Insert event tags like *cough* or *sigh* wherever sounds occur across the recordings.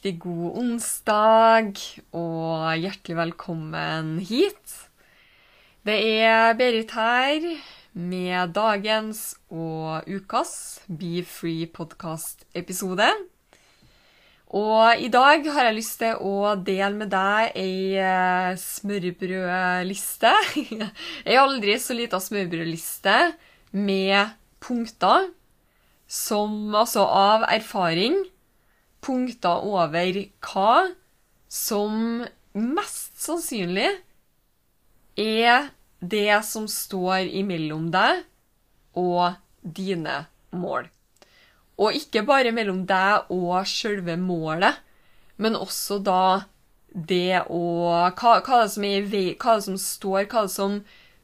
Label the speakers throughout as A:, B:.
A: Riktig god onsdag, og hjertelig velkommen hit. Det er Berit her med dagens og ukas Be Free podcast-episode. Og i dag har jeg lyst til å dele med deg ei smørbrødliste. *laughs* ei aldri så lita smørbrødliste med punkter som altså av erfaring punkter over hva som mest sannsynlig er det som står imellom deg og dine mål. Og ikke bare mellom deg og sjølve målet, men også da det å hva, hva, det som er hva det som står, hva det som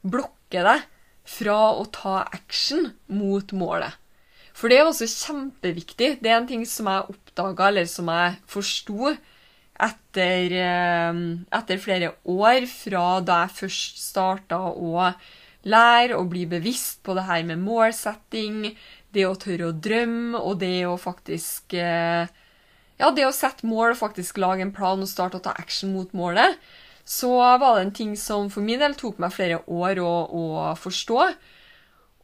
A: blokker deg fra å ta action mot målet. For det er også kjempeviktig. Det er en ting som jeg oppdaga, eller som jeg forsto etter, eh, etter flere år fra da jeg først starta å lære og bli bevisst på det her med målsetting, det å tørre å drømme, og det å faktisk eh, Ja, det å sette mål og faktisk lage en plan og starte å ta action mot målet, så var det en ting som for min del tok meg flere år å, å forstå.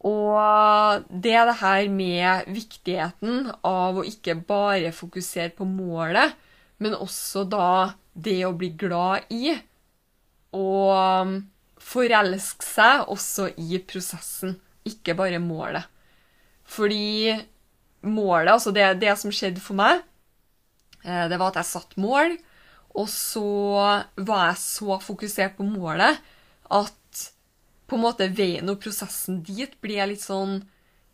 A: Og det er det her med viktigheten av å ikke bare fokusere på målet, men også da det å bli glad i og forelske seg også i prosessen, ikke bare målet. Fordi målet, altså det, det som skjedde for meg, eh, det var at jeg satte mål, og så var jeg så fokusert på målet at på en måte veien og prosessen dit blir litt sånn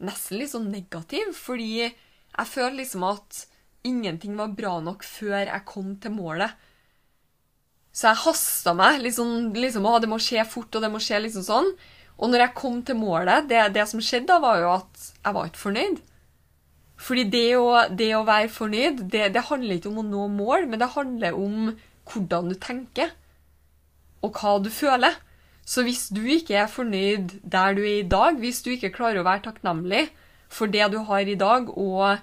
A: nesten litt sånn negativ, fordi jeg føler liksom at ingenting var bra nok før jeg kom til målet. Så jeg hasta meg. liksom, liksom å, Det må skje fort, og det må skje liksom sånn. Og når jeg kom til målet, det, det som skjedde da, var jo at jeg var ikke fornøyd. Fordi det å, det å være fornøyd, det, det handler ikke om å nå mål, men det handler om hvordan du tenker, og hva du føler. Så hvis du ikke er fornøyd der du er i dag, hvis du ikke klarer å være takknemlig for det du har i dag, og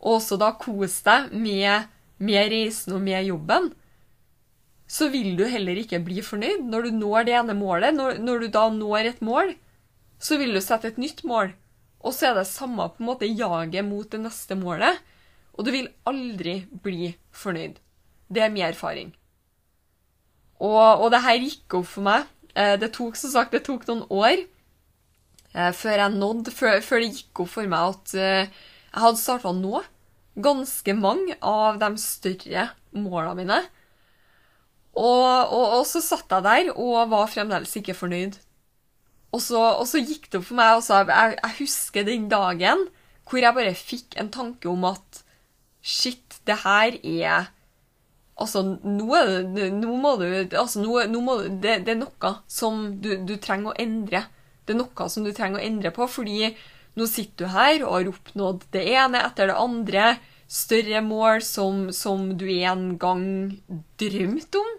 A: også da kose deg med, med reisen og med jobben, så vil du heller ikke bli fornøyd. Når du når det ene målet, når, når du da når et mål, så vil du sette et nytt mål. Og så er det samme på en måte jaget mot det neste målet, og du vil aldri bli fornøyd. Det er min erfaring. Og, og det her gikk opp for meg. Eh, Det tok som sagt, det tok noen år eh, før jeg nådde, før, før det gikk opp for meg at eh, jeg hadde starta nå ganske mange av de større målene mine. Og, og, og så satt jeg der og var fremdeles ikke fornøyd. Og så, og så gikk det opp for meg, også, jeg, jeg husker den dagen hvor jeg bare fikk en tanke om at shit, det her er Altså, nå må du altså, noe, du, det, det er noe som du, du trenger å endre. Det er noe som du trenger å endre på, fordi nå sitter du her og har oppnådd det ene etter det andre, større mål som, som du en gang drømte om.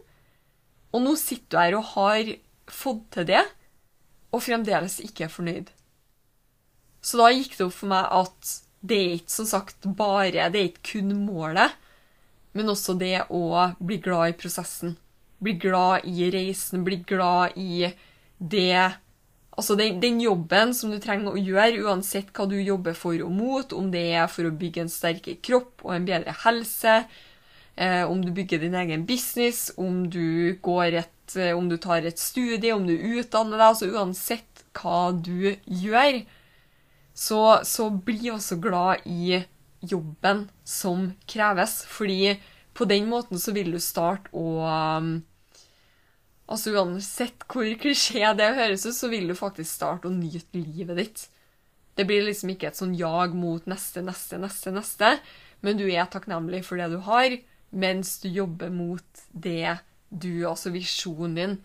A: Og nå sitter du her og har fått til det, og fremdeles ikke er fornøyd. Så da gikk det opp for meg at det er ikke som sagt bare Det er ikke kun målet, men også det å bli glad i prosessen. Bli glad i reisen, bli glad i det Altså den, den jobben som du trenger å gjøre, uansett hva du jobber for og mot, om det er for å bygge en sterkere kropp og en bedre helse, eh, om du bygger din egen business, om du, et, eh, om du tar et studie, om du utdanner deg, altså uansett hva du gjør, så, så bli også glad i jobben som kreves, fordi på den måten så vil du starte å, Altså Uansett hvor klisjé det høres ut, så vil du faktisk starte å nyte livet ditt. Det blir liksom ikke et sånn jag mot neste, neste, neste, neste, men du er takknemlig for det du har, mens du jobber mot det du, altså visjonen din,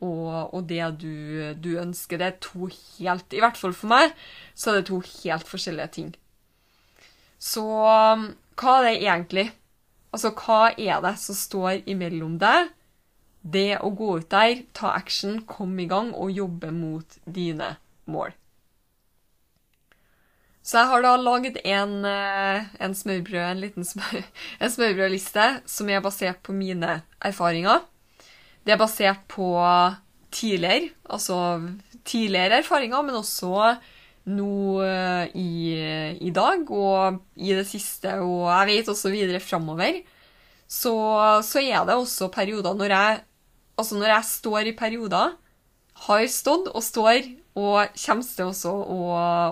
A: og, og det du, du ønsker. Det er to helt I hvert fall for meg så er det to helt forskjellige ting. Så hva er det egentlig? Altså, hva er det som står imellom deg, det å gå ut der, ta action, komme i gang og jobbe mot dine mål? Så jeg har da lagd en, eh, en smørbrød, en liten smør, *laughs* en smørbrødliste som er basert på mine erfaringer. Det er basert på tidligere, altså tidligere erfaringer, men også nå eh, i, i, dag og i det siste, og jeg vet også videre framover. Så, så, er det også perioder når jeg Altså når jeg står i perioder, har stått og står og kommer til også å,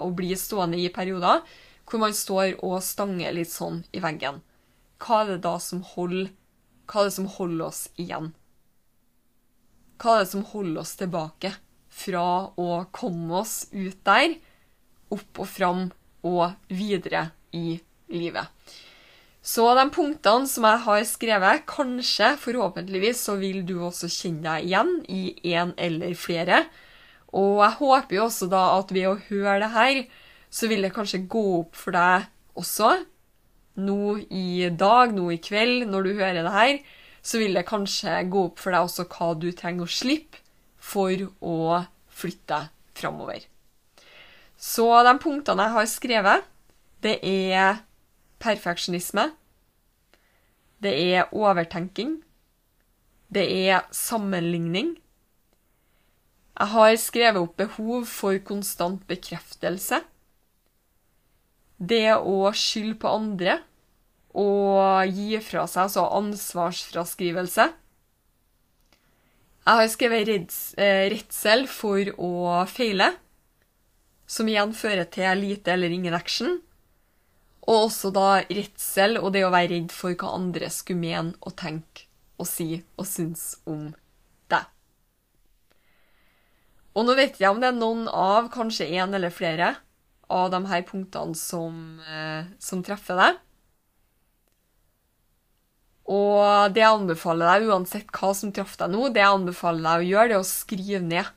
A: å, bli stående i perioder hvor man står og stanger litt sånn i veggen. Hva er det da som holder, hva er det som holder oss igjen? Hva er det som holder oss tilbake fra å komme oss ut der, opp og fram og videre i livet? Så de punktene som jeg har skrevet, kanskje, forhåpentligvis, så vil du også kjenne deg igjen i én eller flere. Og jeg håper jo også da at ved å høre det her, så vil det kanskje gå opp for deg også. Nå i dag, nå i kveld, når du hører det her, så vil det kanskje gå opp for deg også hva du trenger å slippe for å flytte deg framover. Så de punktene jeg har skrevet, det er perfeksjonisme. Det er overtenking. Det er sammenligning. Jeg har skrevet opp behov for konstant bekreftelse. Det å skylde på andre og gi fra seg, altså ansvarsfraskrivelse. Jeg har skrevet eh, redsel for å feile, som igjen fører til lite eller ingen action. Og også da redsel og det å være redd for hva andre skulle mene og tenke og si og synes om og nå vet jeg om det er noen av, kanskje én eller flere, av de her punktene som, eh, som treffer deg. Og det jeg anbefaler deg, uansett hva som traff deg nå, det jeg anbefaler deg å gjøre, det er å skrive ned.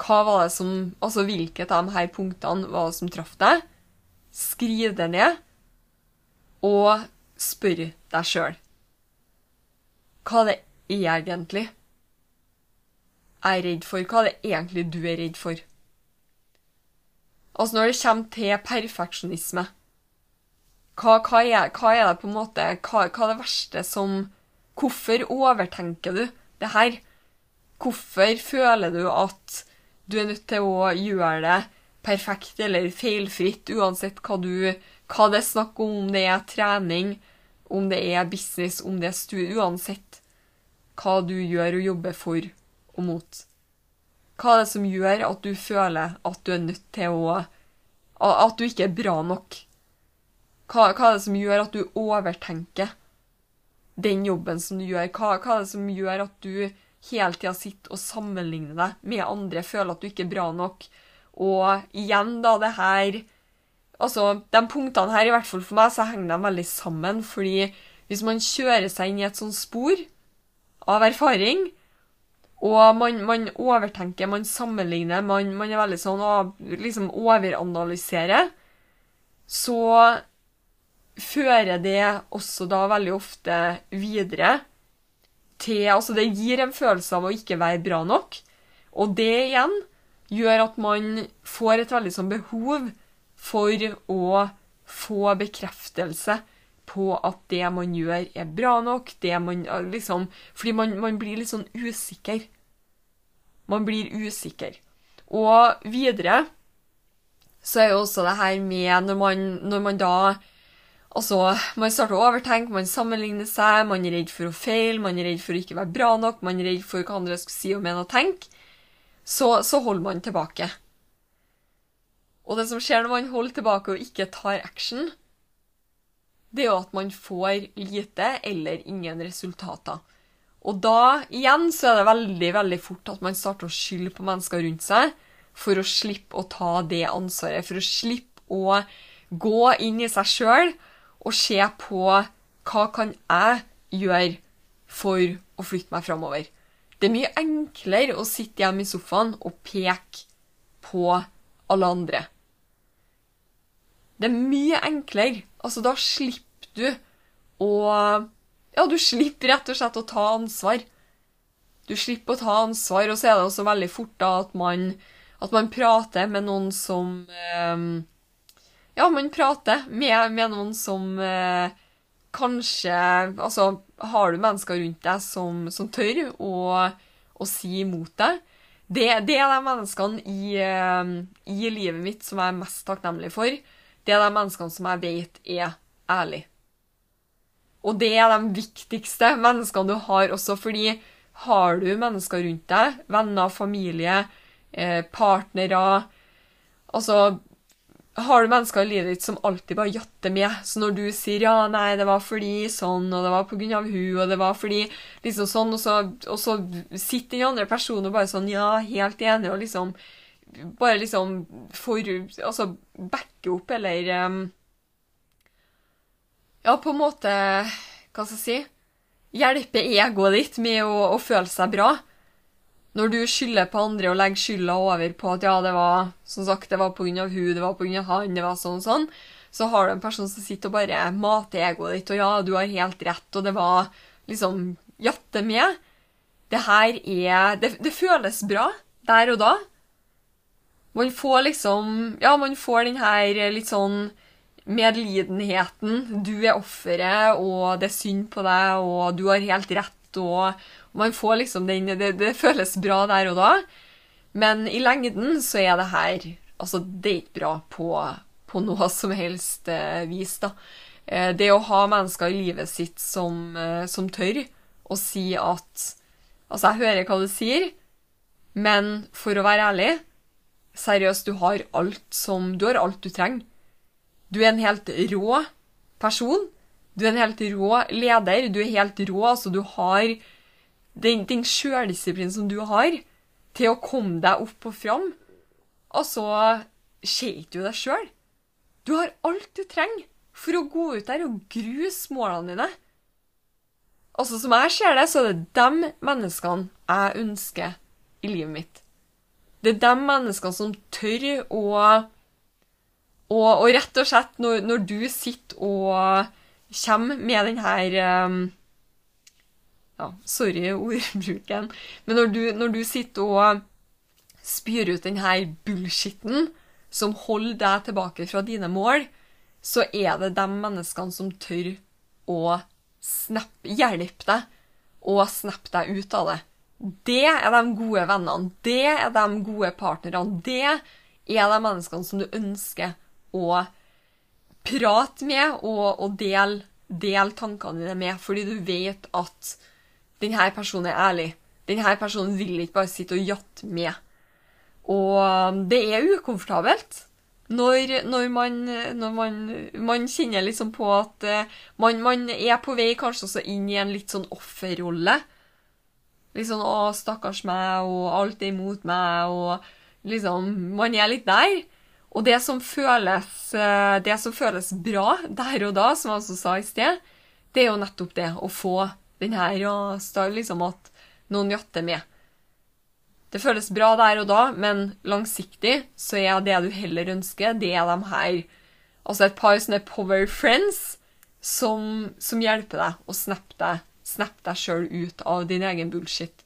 A: Hva var det som, altså Hvilket av de her punktene var det som traff deg? Skriv det ned, og spør deg sjøl. Hva det er egentlig jeg er redd for? Hva er det egentlig du er redd for? Altså, når det kommer til perfeksjonisme, hva, hva, er, hva, er, det på en måte hva, hva, er det verste som Hvorfor overtenker du det her? Hvorfor føler du at du er nødt til å gjøre det perfekt eller feilfritt, uansett hva, du, hva det er snakk om, om det er trening, om det er business, om det er studie Uansett hva du gjør og jobber for og mot. Hva er det som gjør at du føler at du er nødt til å At du ikke er bra nok? Hva, hva er det som gjør at du overtenker den jobben som du gjør? Hva, hva er det som gjør at du hele tida sitter og sammenligner deg med andre, føler at du ikke er bra nok? Og igjen, da, det her Altså, de punktene her, i hvert fall for meg, så henger de veldig sammen. Fordi hvis man kjører seg inn i et sånt spor av erfaring, og man, man, overtenker, man sammenligner, man, man er veldig sånn og liksom overanalyserer. Så fører det også da veldig ofte videre til Altså, det gir en følelse av å ikke være bra nok. Og det igjen gjør at man får et veldig sånn behov for å få bekreftelse på at det man gjør, er bra nok. det man liksom, Fordi man, man blir litt sånn usikker. Man blir usikker. Og videre så er jo også det her med når man, når man da Altså, man starter å overtenke, man sammenligner seg, man er redd for å feile, man er redd for å ikke være bra nok, man er redd for hva andre skal si og mene og tenke. Så, så holder man tilbake. Og det som skjer når man holder tilbake og ikke tar action, det er jo at man får lite eller ingen resultater. Og da igjen så er det veldig veldig fort at man starter å skylde på mennesker rundt seg for å slippe å ta det ansvaret, for å slippe å gå inn i seg sjøl og se på hva kan jeg gjøre for å flytte meg framover. Det er mye enklere å sitte hjemme i sofaen og peke på alle andre. Det er mye enklere. Altså, da slipper du å Ja, du slipper rett og slett å ta ansvar. Du slipper å ta ansvar, og så er det også veldig fort da at man, at man prater med noen som eh, Ja, man prater med, med noen som eh, kanskje Altså, har du mennesker rundt deg som, som tør å, å si imot deg? Det, det, er de menneskene i, eh, i livet mitt som jeg er mest takknemlig for det er de menneskene som jeg vet er ærlige. Og det er de viktigste menneskene du har også, fordi har du mennesker rundt deg, venner, familie, eh, partnere Altså, har du mennesker i livet ditt som alltid bare jatter med, så når du sier 'ja, nei, det var fordi sånn', og 'det var på grunn av hun', og 'det var fordi liksom sånn', og så, og så sitter den andre personen og bare sånn 'ja, helt enig', og liksom bare liksom for Altså backe opp, eller um, Ja, på en måte Hva skal jeg si? Hjelpe egoet ditt med å, å, føle seg bra. Når du skylder på andre og legger skylda over på at ja, det var som sagt, det var av hun, det var av han, det var sånn og sånn, så har du en person som sitter og bare mater egoet ditt, og ja, du har helt rett, og det var liksom jatte med. Det her er det, det føles bra der og da. Man får liksom Ja, man får den her litt sånn medlidenheten. Du er offeret, og det er synd på deg, og du har helt rett, og Man får liksom den det, det, føles bra der og da, men i lengden så er det her Altså, det er ikke bra på, på noe som helst eh, vis, da. Eh, det å ha mennesker i livet sitt som, eh, som tør å si at Altså, jeg hører hva du sier, men for å være ærlig Seriøst, du har alt som Du har alt du trenger. Du er en helt rå person. Du er en helt rå leder. Du er helt rå. Altså, du har den, den sjøldisiplinen som du har til å komme deg opp og fram. Og så ser du deg sjøl. Du har alt du trenger for å gå ut der og gruse målene dine. Altså, Som jeg ser det, så er det de menneskene jeg ønsker i livet mitt. Det er de menneskene som tør å og, og, rett og slett, når, når, du sitter og kommer med den her um, ja, Sorry *laughs* ordbruken. Men når du, når du sitter og spyr ut denne bullshitten som holder deg tilbake fra dine mål, så er det de menneskene som tør å hjelpe deg og snappe deg ut av det. Det er de gode vennene. Det er de gode partnerne. Det er de menneskene som du ønsker å prate med og, og dele del tankene dine med, fordi du vet at denne personen er ærlig. Denne personen vil ikke bare sitte og jatte med. Og det er ukomfortabelt når, når, man, når man, man, kjenner liksom på at uh, man, man, er på vei kanskje også inn i en litt sånn offerrolle. Litt sånn 'Å, stakkars meg', og 'alt er imot meg', og liksom Man er litt der. Og det som føles, eh, det som føles bra der og da, som jeg også sa i sted, det er jo nettopp det å få den her liksom at noen jatter med. Det føles bra der og da, men langsiktig så er det du heller ønsker, det er de her Altså et par sånne power friends som, som hjelper deg å snappe deg Snapp deg sjøl ut av din egen bullshit.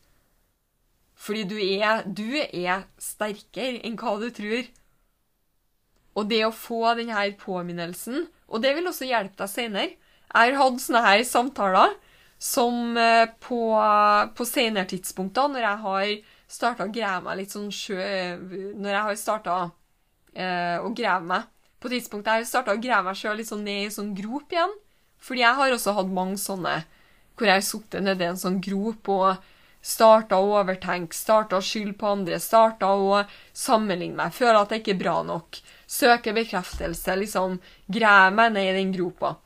A: Fordi du er, du er sterkere enn hva du tror. Og det å få denne påminnelsen Og det vil også hjelpe deg senere. Jeg har hatt sånne her samtaler som eh, på, på senere tidspunkter, når jeg har starta å grave meg litt sånn sjø Når jeg har starta eh, å grave meg På tidspunktet jeg har starta å grave meg sjøl litt sånn ned i sånn grop igjen. Fordi jeg har også hatt mange sånne hvor jeg har sittet nedi en sånn grop og starta å overtenke, starta å skylde på andre, starta å sammenligne meg, føle at jeg ikke er bra nok, søke bekreftelse, liksom grave meg ned i den gropa.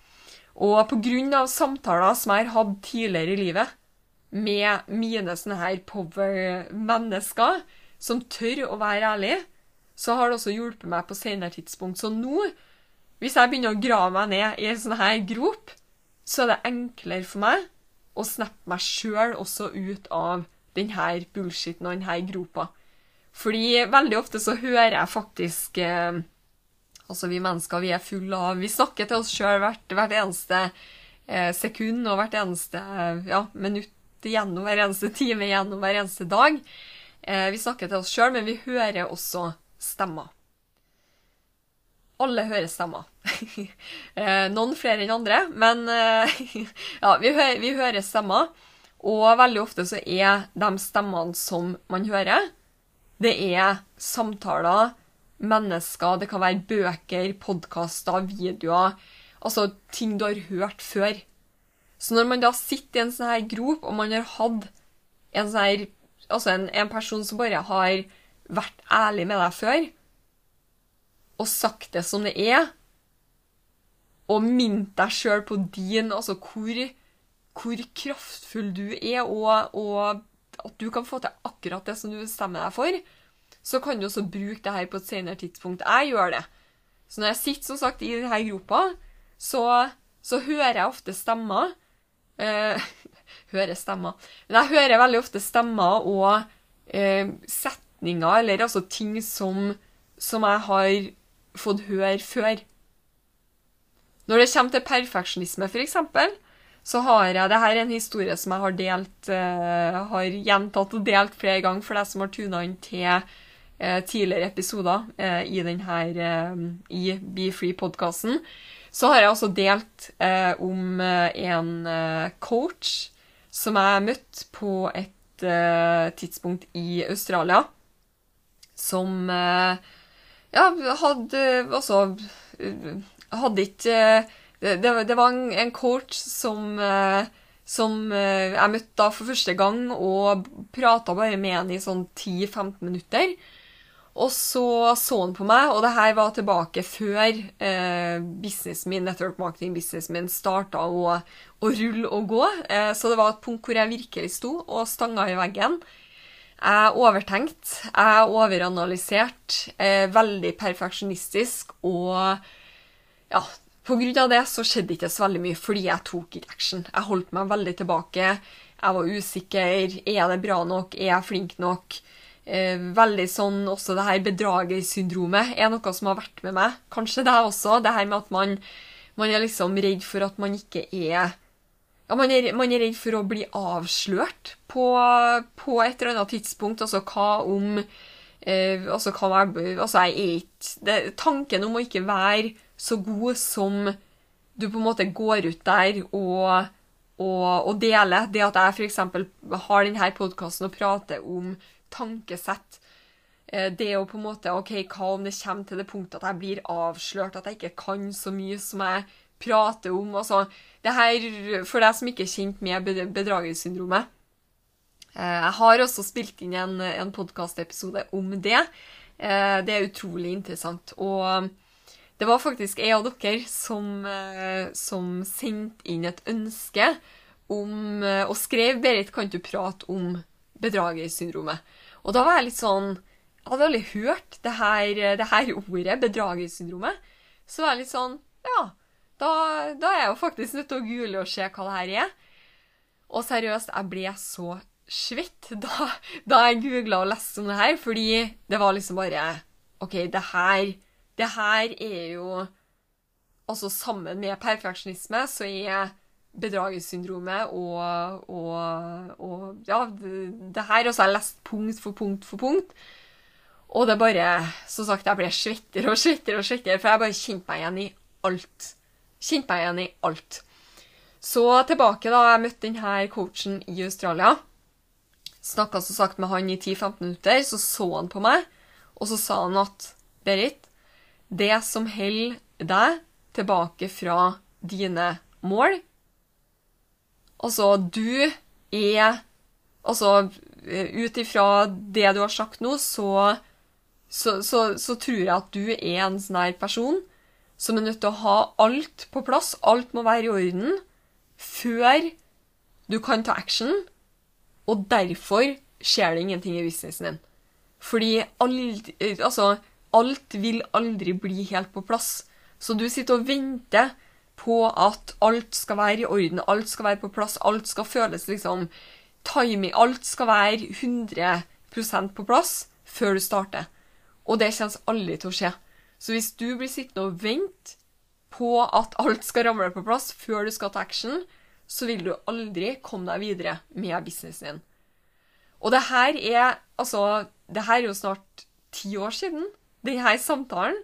A: Og av samtaler som jeg har hatt tidligere i livet med mine sånne her power-mennesker som tør å være ærlig, så har det også hjulpet meg på senere tidspunkt. Så nå, hvis jeg begynner å grave meg ned i en sånn her grop, så er det enklere for meg å snappe meg sjøl også ut av denne bullshiten og denne gropa. Fordi veldig ofte så hører jeg faktisk eh, Altså, vi mennesker, vi er fulle av Vi snakker til oss sjøl hvert, hvert, eneste eh, sekund og hvert eneste ja, minutt gjennom hver eneste time gjennom hver eneste dag. Eh, vi snakker til oss sjøl, men vi hører også stemmer. Alle hører stemmer. *laughs* eh, noen flere enn andre, men eh, *laughs* ja, vi, hører, vi hører stemmer. Og veldig ofte så er de stemmene som man hører, det er samtaler, mennesker, det kan være bøker, podkaster, videoer Altså ting du har hørt før. Så når man da sitter i en sånn her grop, og man har hatt en sånn her Altså en, en person som bare har vært ærlig med deg før, og sagt det som det er, og minnet deg sjøl på din Altså hvor, hvor kraftfull du er, og, og at du kan få til akkurat det som du bestemmer deg for, så kan du også bruke det her på et senere tidspunkt. Jeg gjør det. Så når jeg sitter som sagt i denne gropa, så, så hører jeg ofte stemmer. Eh, *laughs* hører stemmer. Men jeg hører veldig ofte stemmer og eh, setninger, eller altså ting som, som jeg har fått høre før. Når det kommer til perfeksjonisme, f.eks., så har jeg det her er en historie som jeg har delt uh, har gjentatt og delt flere ganger for deg som har tuna inn til tidligere episoder uh, i denne i Be Free-podkasten. Så har jeg også delt om en coach som jeg møtte på et tidspunkt i Australia, som ja, hadde også Hadde ikke det, det, var en, coach som, eh, som eh, jeg møtte da for første gang, og prata bare med han i sånn 10-15 minutter. Og så så han på meg, og det her var tilbake før eh, min, network marketing-businessen min starta å, å, rulle og gå. Eh, så det var et punkt hvor jeg virkelig sto og stanga i veggen. Jeg overtenkte, jeg overanalyserte, eh, veldig perfeksjonistisk og ja, på grunn av det så skjedde ikke så veldig mye, fordi jeg tok ikke action. Jeg holdt meg veldig tilbake. Jeg var usikker. Er det bra nok? Er jeg flink nok? Eh, veldig sånn også det her bedragersyndromet er noe som har vært med meg. Kanskje det også. Det her med at man, man er liksom redd for at man ikke er ja, man er, man er redd for å bli avslørt på, på et eller annet tidspunkt. Altså hva om eh, altså, hva jeg, altså jeg er ikke Tanken om å ikke være så god som du på en måte går ut der og, og, og deler. Det at jeg f.eks. har denne podkasten og prater om tankesett. Eh, det å på en måte OK, hva om det kommer til det punktet at jeg blir avslørt, at jeg ikke kan så mye som jeg prater om? Altså, det her, For deg som ikke er kjent med bedragersyndromet eh, Jeg har også spilt inn en, en podkastepisode om det. Eh, det er utrolig interessant. Og det var faktisk jeg av dere som, som sendte inn et ønske om Og skrev 'Berit, kan du prate om bedragersyndromet?' Og da var jeg litt sånn Jeg hadde aldri hørt det her, det her ordet, bedragersyndromet. Så var jeg litt sånn Ja, da, da er jeg jo faktisk nødt til å google og se hva det her er. Og seriøst, jeg ble så svett *laughs* da, da jeg googla og leste om det her, fordi det var liksom bare OK, det her det her er jo Altså sammen med perfeksjonisme så er bedragersyndromet og, og, og Ja, det, det her også har jeg lest punkt for punkt for punkt. Og det bare Som sagt, jeg ble svettere og svettere og svettere, for jeg bare kjente meg igjen i alt. Kjente meg igjen i alt. Så tilbake, da jeg møtte denne coachen i Australia. Snakka som sagt med han i 10-15 minutter. Så så han på meg, og så sa han at Berit, det som holder deg tilbake fra dine mål. Altså, du er Altså, ut ifra det du har sagt nå, så, så, så, så, tror jeg at du er en sånn her person som er nødt til å ha alt på plass. Alt må være i orden før du kan ta action. og derfor skjer det ingenting i businessen din. Fordi alt, altså, alt vil aldri bli helt på plass. Så du sitter og venter på at alt skal være i orden, alt skal være på plass, alt skal føles liksom timing, alt skal være 100% på plass før du starter. Og det kommer aldri til å skje. Så hvis du blir sittende og vente på at alt skal ramle på plass før du skal ta action, så vil du aldri komme deg videre med businessen din. Og det her er altså Det her er jo snart ti år siden, denne samtalen,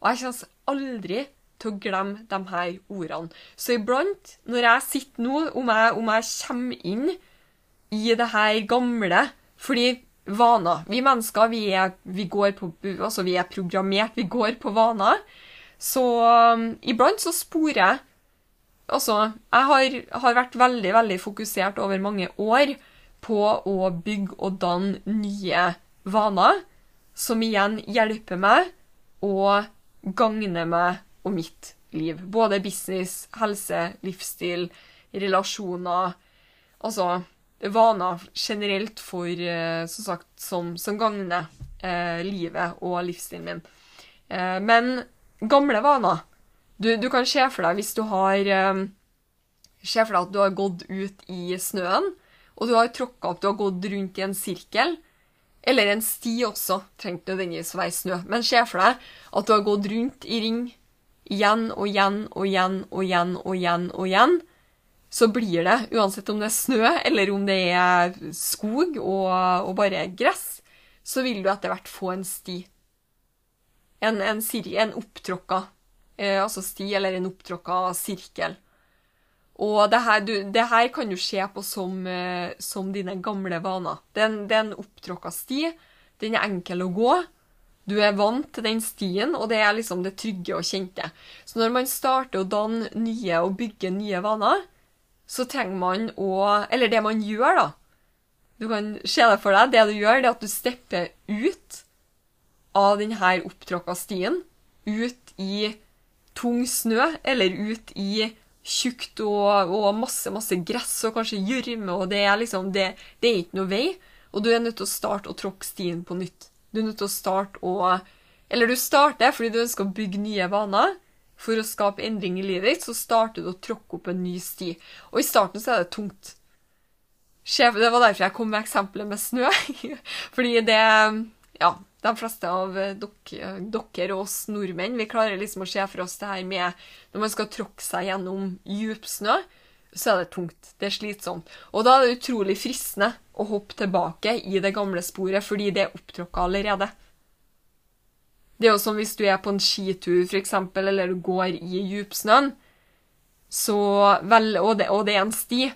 A: og jeg kommer aldri til å glemme de her ordene. Så iblant, når jeg sitter nå, om jeg, om jeg kommer inn i det her gamle Fordi vaner Vi mennesker, vi er, vi på, altså vi er programmert, vi går på vaner. Så um, iblant så sporer jeg Altså, jeg har, har, vært veldig, veldig fokusert over mange år på å bygge og danne nye vaner, som igjen hjelper meg og gagner meg og mitt liv. Både business, helse, livsstil, relasjoner Altså vaner generelt for, eh, som sagt, som, som gagner eh, livet og livsstilen min. Eh, men gamle vaner du, du, kan se for deg hvis du har eh, Se for deg at du har gått ut i snøen, og du har tråkka opp, du har gått rundt i en sirkel. Eller en sti også. Trengte nødvendigvis å være snø. Men se for deg at du har gått rundt i ring igjen og igjen og igjen og igjen og igjen og igjen. Så blir det, uansett om det er snø eller om det er skog og, og bare gress, så vil du etter hvert få en sti. En, en, en opptråkka eh, altså sti eller en opptråkka sirkel. Og det her, du, det her, kan du se på som, eh, som dine gamle vaner. Det er en, en opptråkka sti. Den er enkel å gå. Du er vant til den stien, og det er liksom det trygge og kjente. Så når man starter å danne nye og bygge nye vaner, så trenger man å Eller det man gjør, da. Du kan se det for deg. Det du gjør, det er at du stepper ut av denne opptråkka stien. Ut i tung snø, eller ut i tjukt og, og, masse masse gress og kanskje gjørme, og det er liksom det, det, er ikke noe vei. Og du er nødt til å starte å tråkke stien på nytt. Du er nødt til å starte å Eller du starter fordi du ønsker å bygge nye vaner. For å skape endring i livet ditt, så starter du å tråkke opp en ny sti. Og i starten så er det tungt. Det var derfor jeg kom med eksempelet med snø. *laughs* fordi det Ja, de fleste av dere, og oss nordmenn vi klarer liksom å se for oss det her med Når man skal tråkke seg gjennom djup snø, så er det tungt. Det er slitsomt. Og da er det utrolig fristende å hoppe tilbake i det gamle sporet, fordi det er opptråkka allerede. Det er jo som hvis du er på en skitur, eksempel, eller du går i djupsnøen, og, det, og det er en sti,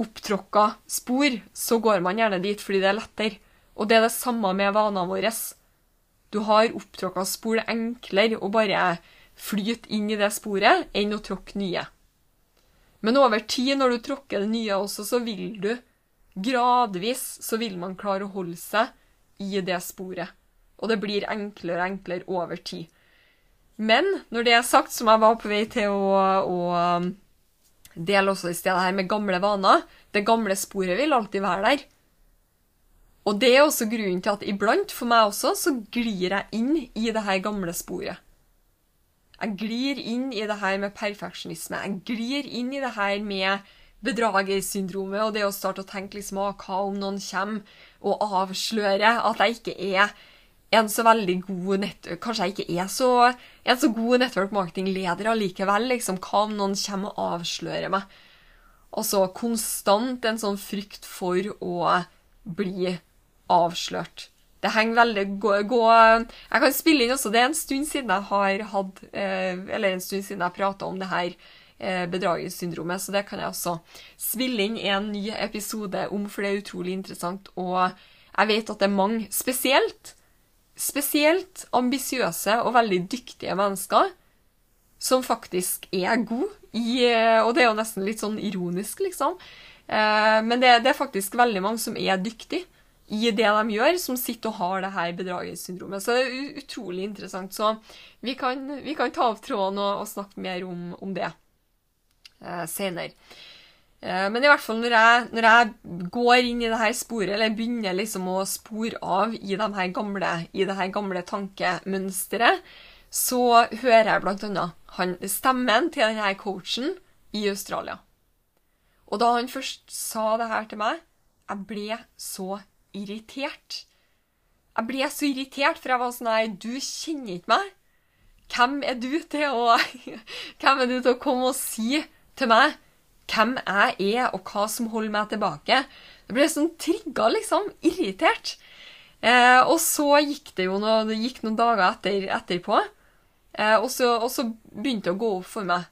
A: opptråkka spor, så går man gjerne dit fordi det er lettere. Og det er det samme med vanene våre. Du har opptråkka spor. Det er enklere å bare flyte inn i det sporet enn å tråkke nye. Men over tid, når du tråkker det nye også, så vil du gradvis så vil man klare å holde seg i det sporet. Og det blir enklere og enklere over tid. Men når det er sagt, som jeg var på vei til å, å um, dele også i stedet her med gamle vaner Det gamle sporet vil alltid være der. Og det er også grunnen til at iblant, for meg også, så glir jeg inn i det her gamle sporet. Jeg glir inn i det her med perfeksjonisme. Jeg glir inn i det her med bedragersyndromet og det å starte å tenke liksom, hva om noen kommer og avslører at jeg ikke er en så veldig god nett... Kanskje jeg ikke er så, en så god network marketing-leder allikevel. Liksom, hva om noen kommer og avslører meg? Altså konstant en sånn frykt for å bli avslørt. Det henger veldig gå, gå, Jeg kan spille inn også. Det er en stund siden jeg har hatt eh, Eller en stund siden jeg prata om det her eh, bedragersyndromet, så det kan jeg også spille inn en ny episode om, for det er utrolig interessant. Og jeg vet at det er mange, spesielt, spesielt ambisiøse og veldig dyktige mennesker, som faktisk er gode i eh, Og det er jo nesten litt sånn ironisk, liksom. Men det, det er faktisk veldig mange som er dyktige i det de gjør, som sitter og har det her bedragersyndromet. Så det er utrolig interessant. Så vi kan, vi kan ta opp tråden og, og snakke mer om, om det eh, senere. Eh, Men i hvert fall når jeg, når jeg går inn i det her sporet, eller begynner liksom å spore av i de her gamle, det her gamle tankemønsteret, så hører jeg annet stemmen til denne coachen i Australia. Og da han først sa det her til meg, jeg ble så irritert. Jeg ble så irritert, for jeg var sånn Nei, Du kjenner ikke meg. Hvem er du til å *laughs* Hvem er du til å komme og si til meg hvem jeg er, og hva som holder meg tilbake? Jeg ble sånn trigga, liksom. Irritert. Eh, og så gikk det jo noe, det gikk noen dager etter, etterpå, eh, og, så, og så begynte det å gå opp for meg.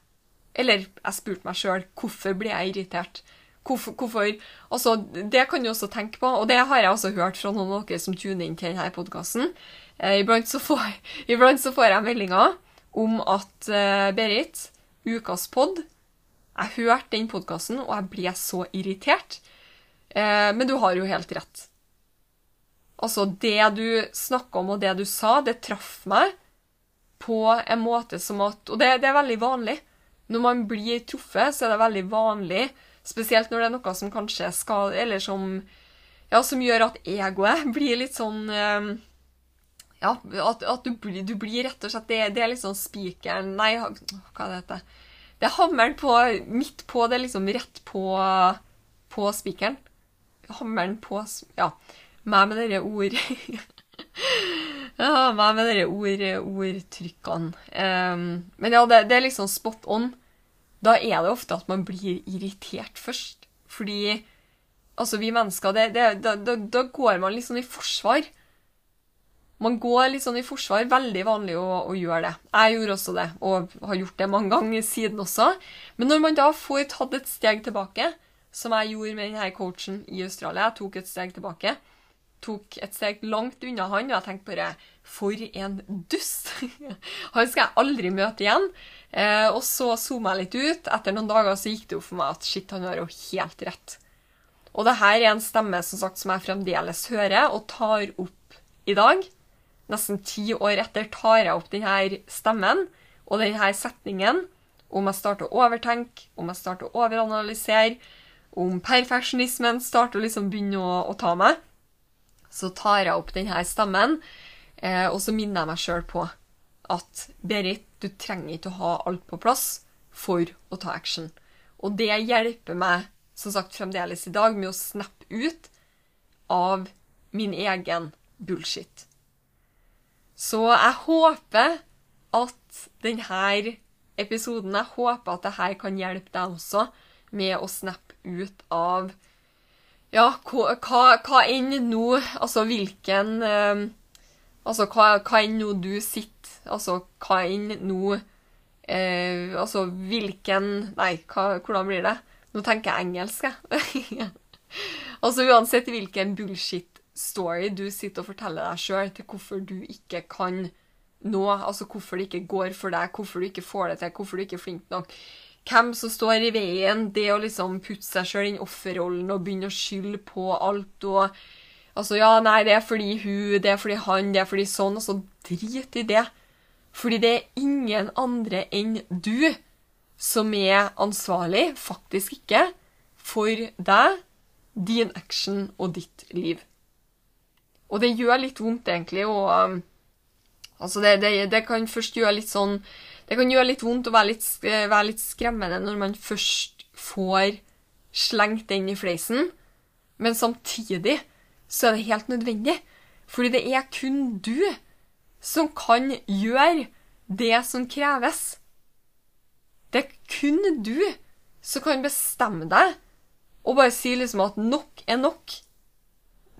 A: Eller jeg spurte meg sjøl hvorfor ble jeg irritert. Hvorfor, hvorfor altså, Det kan du også tenke på, og det har jeg også hørt fra noen av dere som tuner inn til denne podkasten. Eh, iblant, så får, *laughs* iblant så får jeg meldinger om at eh, Berit, ukas pod Jeg hørte den podkasten, og jeg ble så irritert. Eh, men du har jo helt rett. Altså, det du snakka om, og det du sa, det traff meg på en måte som at Og det, det er veldig vanlig. Når man blir truffet, så er det veldig vanlig, spesielt når det er noe som kanskje skal Eller som Ja, som gjør at egoet *laughs* blir litt sånn eh, Ja, at, at du, blir, du blir rett og slett Det, det er litt sånn spikeren Nei, hva er det heter? Det er hammeren på Midt på, det er liksom rett på, på spikeren. Hammeren på Ja. Meg med dere ord *laughs* Ja, meg med dere ord, ordtrykkene. Um, men ja, det, det er liksom spot on. Da er det ofte at man blir irritert først. Fordi altså, vi mennesker, det, det, da, da, da går man litt sånn i forsvar. Man går litt sånn i forsvar. Veldig vanlig å, å gjøre det. Jeg gjorde også det, og har gjort det mange ganger siden også. Men når man da får tatt et steg tilbake, som jeg gjorde med denne coachen i Australia, jeg tok et steg tilbake, tok et steg langt unna han, og jeg tenkte bare For en dust! *laughs* han skal jeg aldri møte igjen. Eh, og så zooma jeg litt ut. Etter noen dager så gikk det jo for meg at shit, han har jo helt rett. Og det her er en stemme som sagt som jeg fremdeles hører og tar opp i dag. Nesten ti år etter tar jeg opp denne stemmen og denne setningen om jeg starter å overtenke, om jeg starter å overanalysere, om perfeksjonismen starter å liksom begynne å, å ta meg, så tar jeg opp denne stemmen, eh, og så minner jeg meg sjøl på at Berit, du trenger ikke å ha alt på plass for å ta action. Og det hjelper meg, som sagt, fremdeles i dag med å snappe ut av min egen bullshit. Så jeg håper at denne episoden Jeg håper at dette kan hjelpe deg også med å snappe ut av Ja, hva, hva, enn nå Altså hvilken eh, Altså hva, hva enn nå du sitter Altså hva enn nå eh, Altså hvilken Nei, hva, hvordan blir det? Nå tenker jeg engelsk, jeg. *laughs* altså uansett hvilken bullshit-story du sitter og forteller deg sjøl til hvorfor du ikke kan nå, altså hvorfor det ikke går for deg, hvorfor du ikke får det til, hvorfor du ikke er flink nok. Hvem som står i veien, det å liksom putte seg sjøl inn offerrollen og begynne å skylde på alt og Altså, ja, nei, det er fordi hun, det er fordi han, det er fordi sånn, Altså, drit i det. Fordi det er ingen andre enn du som er ansvarlig, faktisk ikke, for deg, din action og ditt liv. Og det gjør litt vondt, egentlig, og um, Altså, det, det, det kan først gjøre litt sånn Det kan gjøre litt vondt og være litt, være litt skremmende når man først får slengt den i fleisen, men samtidig så er det helt nødvendig. Fordi det er kun du som kan gjøre det som kreves. Det er kun du som kan bestemme deg og bare si liksom at nok er nok.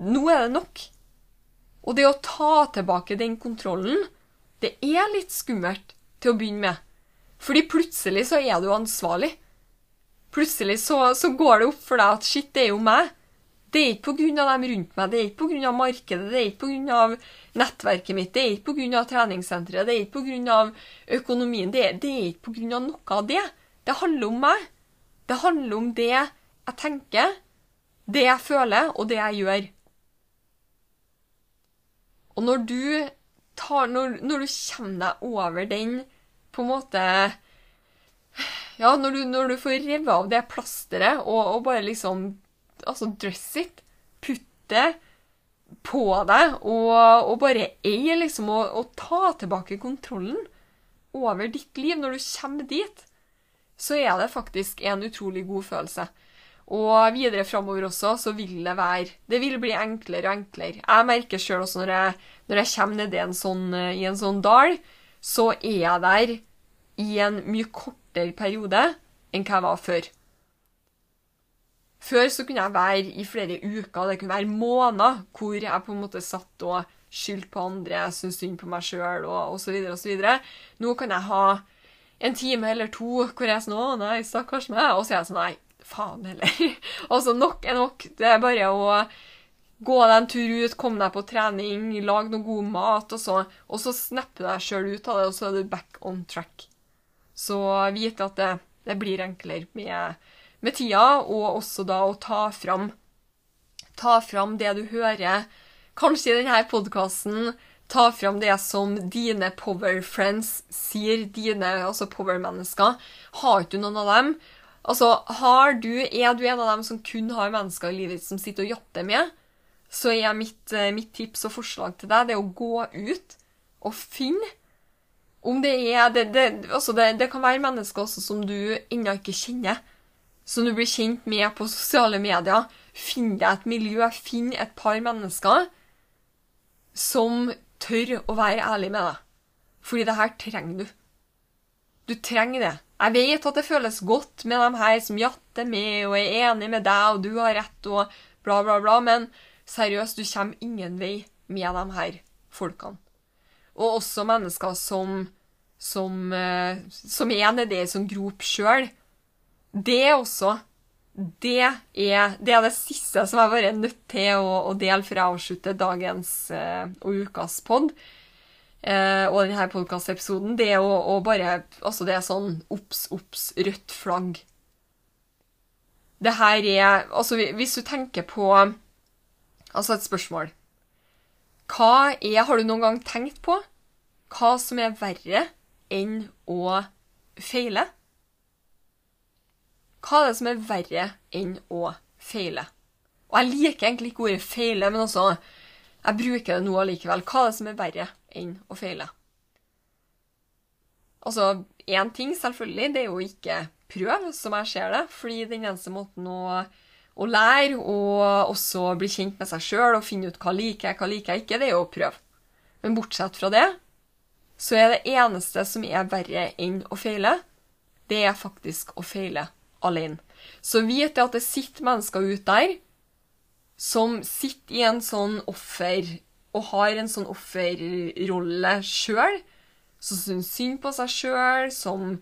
A: Nå er det nok. Og det å ta tilbake den kontrollen, det er litt skummelt til å begynne med. Fordi plutselig så er du ansvarlig. Plutselig så, så går det opp for deg at shit, det er jo meg. Det er ikke av dem rundt meg, det er ikke av markedet, det er ikke av nettverket mitt, det er ikke av treningssenteret, det er ikke av økonomien, det det er ikke av noe av det. Det handler om meg. Det handler om det jeg tenker, det jeg føler, og det jeg gjør. Og når du tar Når, når du kommer deg over den på en måte Ja, når du, når du får revet av det plasteret og, og bare liksom Altså, dress it. Putt det på deg, og, og bare eie, liksom, og, og ta tilbake kontrollen over ditt liv når du kommer dit, så er det faktisk en utrolig god følelse. Og videre framover også, så vil det være Det vil bli enklere og enklere. Jeg merker sjøl også når jeg, når jeg kommer nedi en sånn, i en sånn dal, så er jeg der i en mye kortere periode enn hva jeg var før. Før så kunne jeg være i flere uker, det kunne være måneder, hvor jeg på en måte satt og skyldte på andre, syntes synd på meg sjøl og osv. osv. Nå kan jeg ha en time eller to hvor jeg er sånn 'Å, nei, stakkars meg', og så er jeg sånn 'Nei, faen heller'. *laughs* altså, nok er nok. Det er bare å gå deg en tur ut, komme deg på trening, lage noe god mat, og så, og så snapper du deg sjøl ut av det, og så er du back on track. Så vite at det, det blir enklere med med tida, og også da å ta fram, ta fram det du hører. Kanskje i denne podkasten ta fram det som dine power friends sier, dine altså power-mennesker. Har ikke du noen av dem? Altså, du, Er du en av dem som kun har mennesker i livet som sitter og jatter med, så er mitt, mitt tips og forslag til deg det å gå ut og finne om det er det, det, altså det, det kan være mennesker også som du ennå ikke kjenner som du blir kjent med på sosiale medier. Finn deg et miljø, finn et par mennesker som tør å være ærlig med deg. Fordi det her trenger du. Du trenger det. Jeg vet at det føles godt med dem her som jatter med og er enig med deg, og du har rett, og bla, bla, bla, men seriøst, du kommer ingen vei med de her folkene. Og også mennesker som, som, eh, som er nedi ei sånn grop sjøl, det også det er, det er, det siste som jeg bare er nødt til å, å dele før jeg avslutter dagens eh, og ukas pod. Eh, og denne podkastepisoden. Det er å, bare Altså, det er sånn obs, obs, rødt flagg. Det her er Altså, hvis du tenker på Altså, et spørsmål. Hva er Har du noen gang tenkt på hva som er verre enn å feile? Hva er det som er verre enn å feile? Og jeg liker egentlig ikke ordet feile, men altså jeg bruker det nå allikevel. Hva er det som er verre enn å feile? Altså, én ting, selvfølgelig, det er jo ikke prøve, som jeg ser det. Fordi den eneste måten å, å lære og også bli kjent med seg sjøl og finne ut hva liker jeg, hva liker jeg ikke, det er jo å prøve. Men bortsett fra det, så er det eneste som er verre enn å feile, det er faktisk å feile alene. Så vit at det sitter mennesker ute der som sitter i en sånn offer og har en sånn offerrolle sjøl, som syns synd på seg sjøl, som,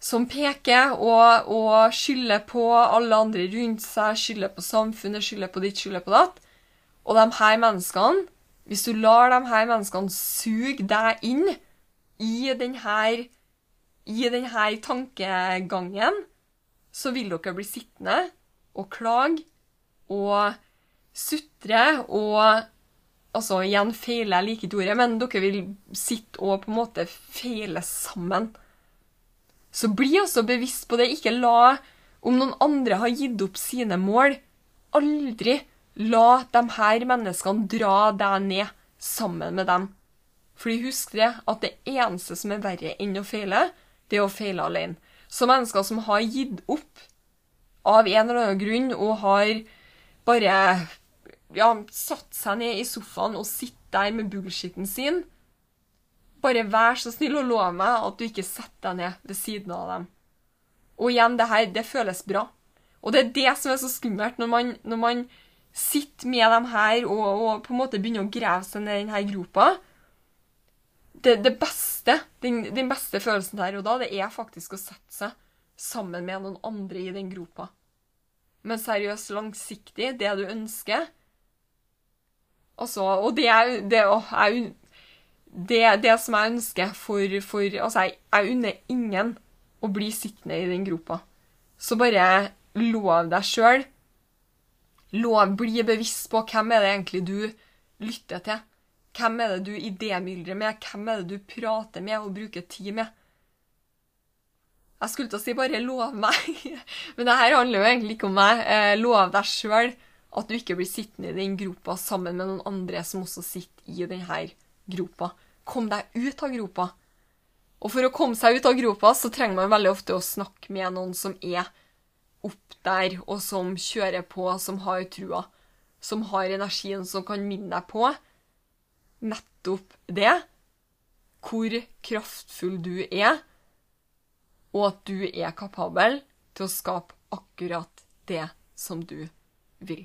A: som peker og, og skylder på alle andre rundt seg, skylder på samfunnet, skylder på ditt, skylder på datt. Og de her menneskene, hvis du lar de her menneskene suge deg inn i denne, i denne tankegangen, så vil dere bli sittende og klage og sutre og Altså, igjen feiler jeg like ikke ordet, men dere vil sitte og på en måte feile sammen. Så bli også bevisst på det. Ikke la Om noen andre har gitt opp sine mål, aldri la de her menneskene dra deg ned sammen med dem. Fordi husk det, at det eneste som er verre enn å feile, det er å feile alene. Så mennesker som har gitt opp av en eller annen grunn og har bare ja, satt seg ned i sofaen og sitte der med bullshitten sin Bare vær så snill og lov meg at du ikke setter deg ned ved siden av dem. Og igjen, det her, det føles bra. Og det er det som er så skummelt, når man, når man sitter med dem her og, og, på en måte begynner å grave seg ned i denne gropa det, det beste, den, den, beste følelsen der og da, det er faktisk å sette seg sammen med noen andre i den gropa. Men seriøst, langsiktig, det du ønsker Altså, og det er det, det, det som jeg ønsker for, for Altså, jeg, jeg unner ingen å bli sittende i den gropa. Så bare lov deg sjøl. Lov, bli bevisst på hvem er det egentlig du lytter til. Hvem er det du idémyldrer med? Hvem er det du prater med og bruker tid med? Jeg skulle til å si bare lov meg, *laughs* men det her handler jo egentlig ikke om meg. Eh, lov deg sjøl at du ikke blir sittende i den gropa sammen med noen andre som også sitter i denne gropa. Kom deg ut av gropa. Og for å komme seg ut av gropa, så trenger man veldig ofte å snakke med noen som er opp der, og som kjører på, som har trua. Som har energien som kan minne deg på nettopp det. Hvor kraftfull du er og at du er kapabel til å skape akkurat det som du vil.